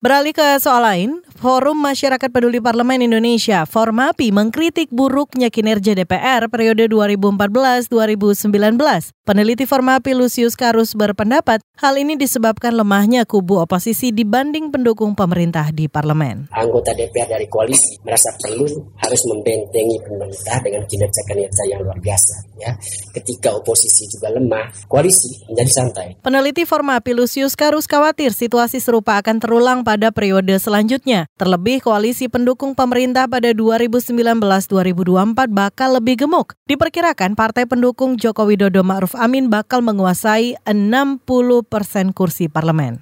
Beralih ke soal lain, Forum Masyarakat Peduli Parlemen Indonesia, Formapi, mengkritik buruknya kinerja DPR periode 2014-2019. Peneliti Formapi Lucius Karus berpendapat hal ini disebabkan lemahnya kubu oposisi dibanding pendukung pemerintah di parlemen. Anggota DPR dari koalisi merasa perlu harus membentengi pemerintah dengan kinerja-kinerja yang luar biasa. Ya, ketika oposisi juga lemah, koalisi menjadi santai. Peneliti Formapi Lucius Karus khawatir situasi serupa akan terulang pada periode selanjutnya. Terlebih koalisi pendukung pemerintah pada 2019-2024 bakal lebih gemuk. Diperkirakan partai pendukung Joko Widodo Ma'ruf Amin bakal menguasai 60 persen kursi parlemen.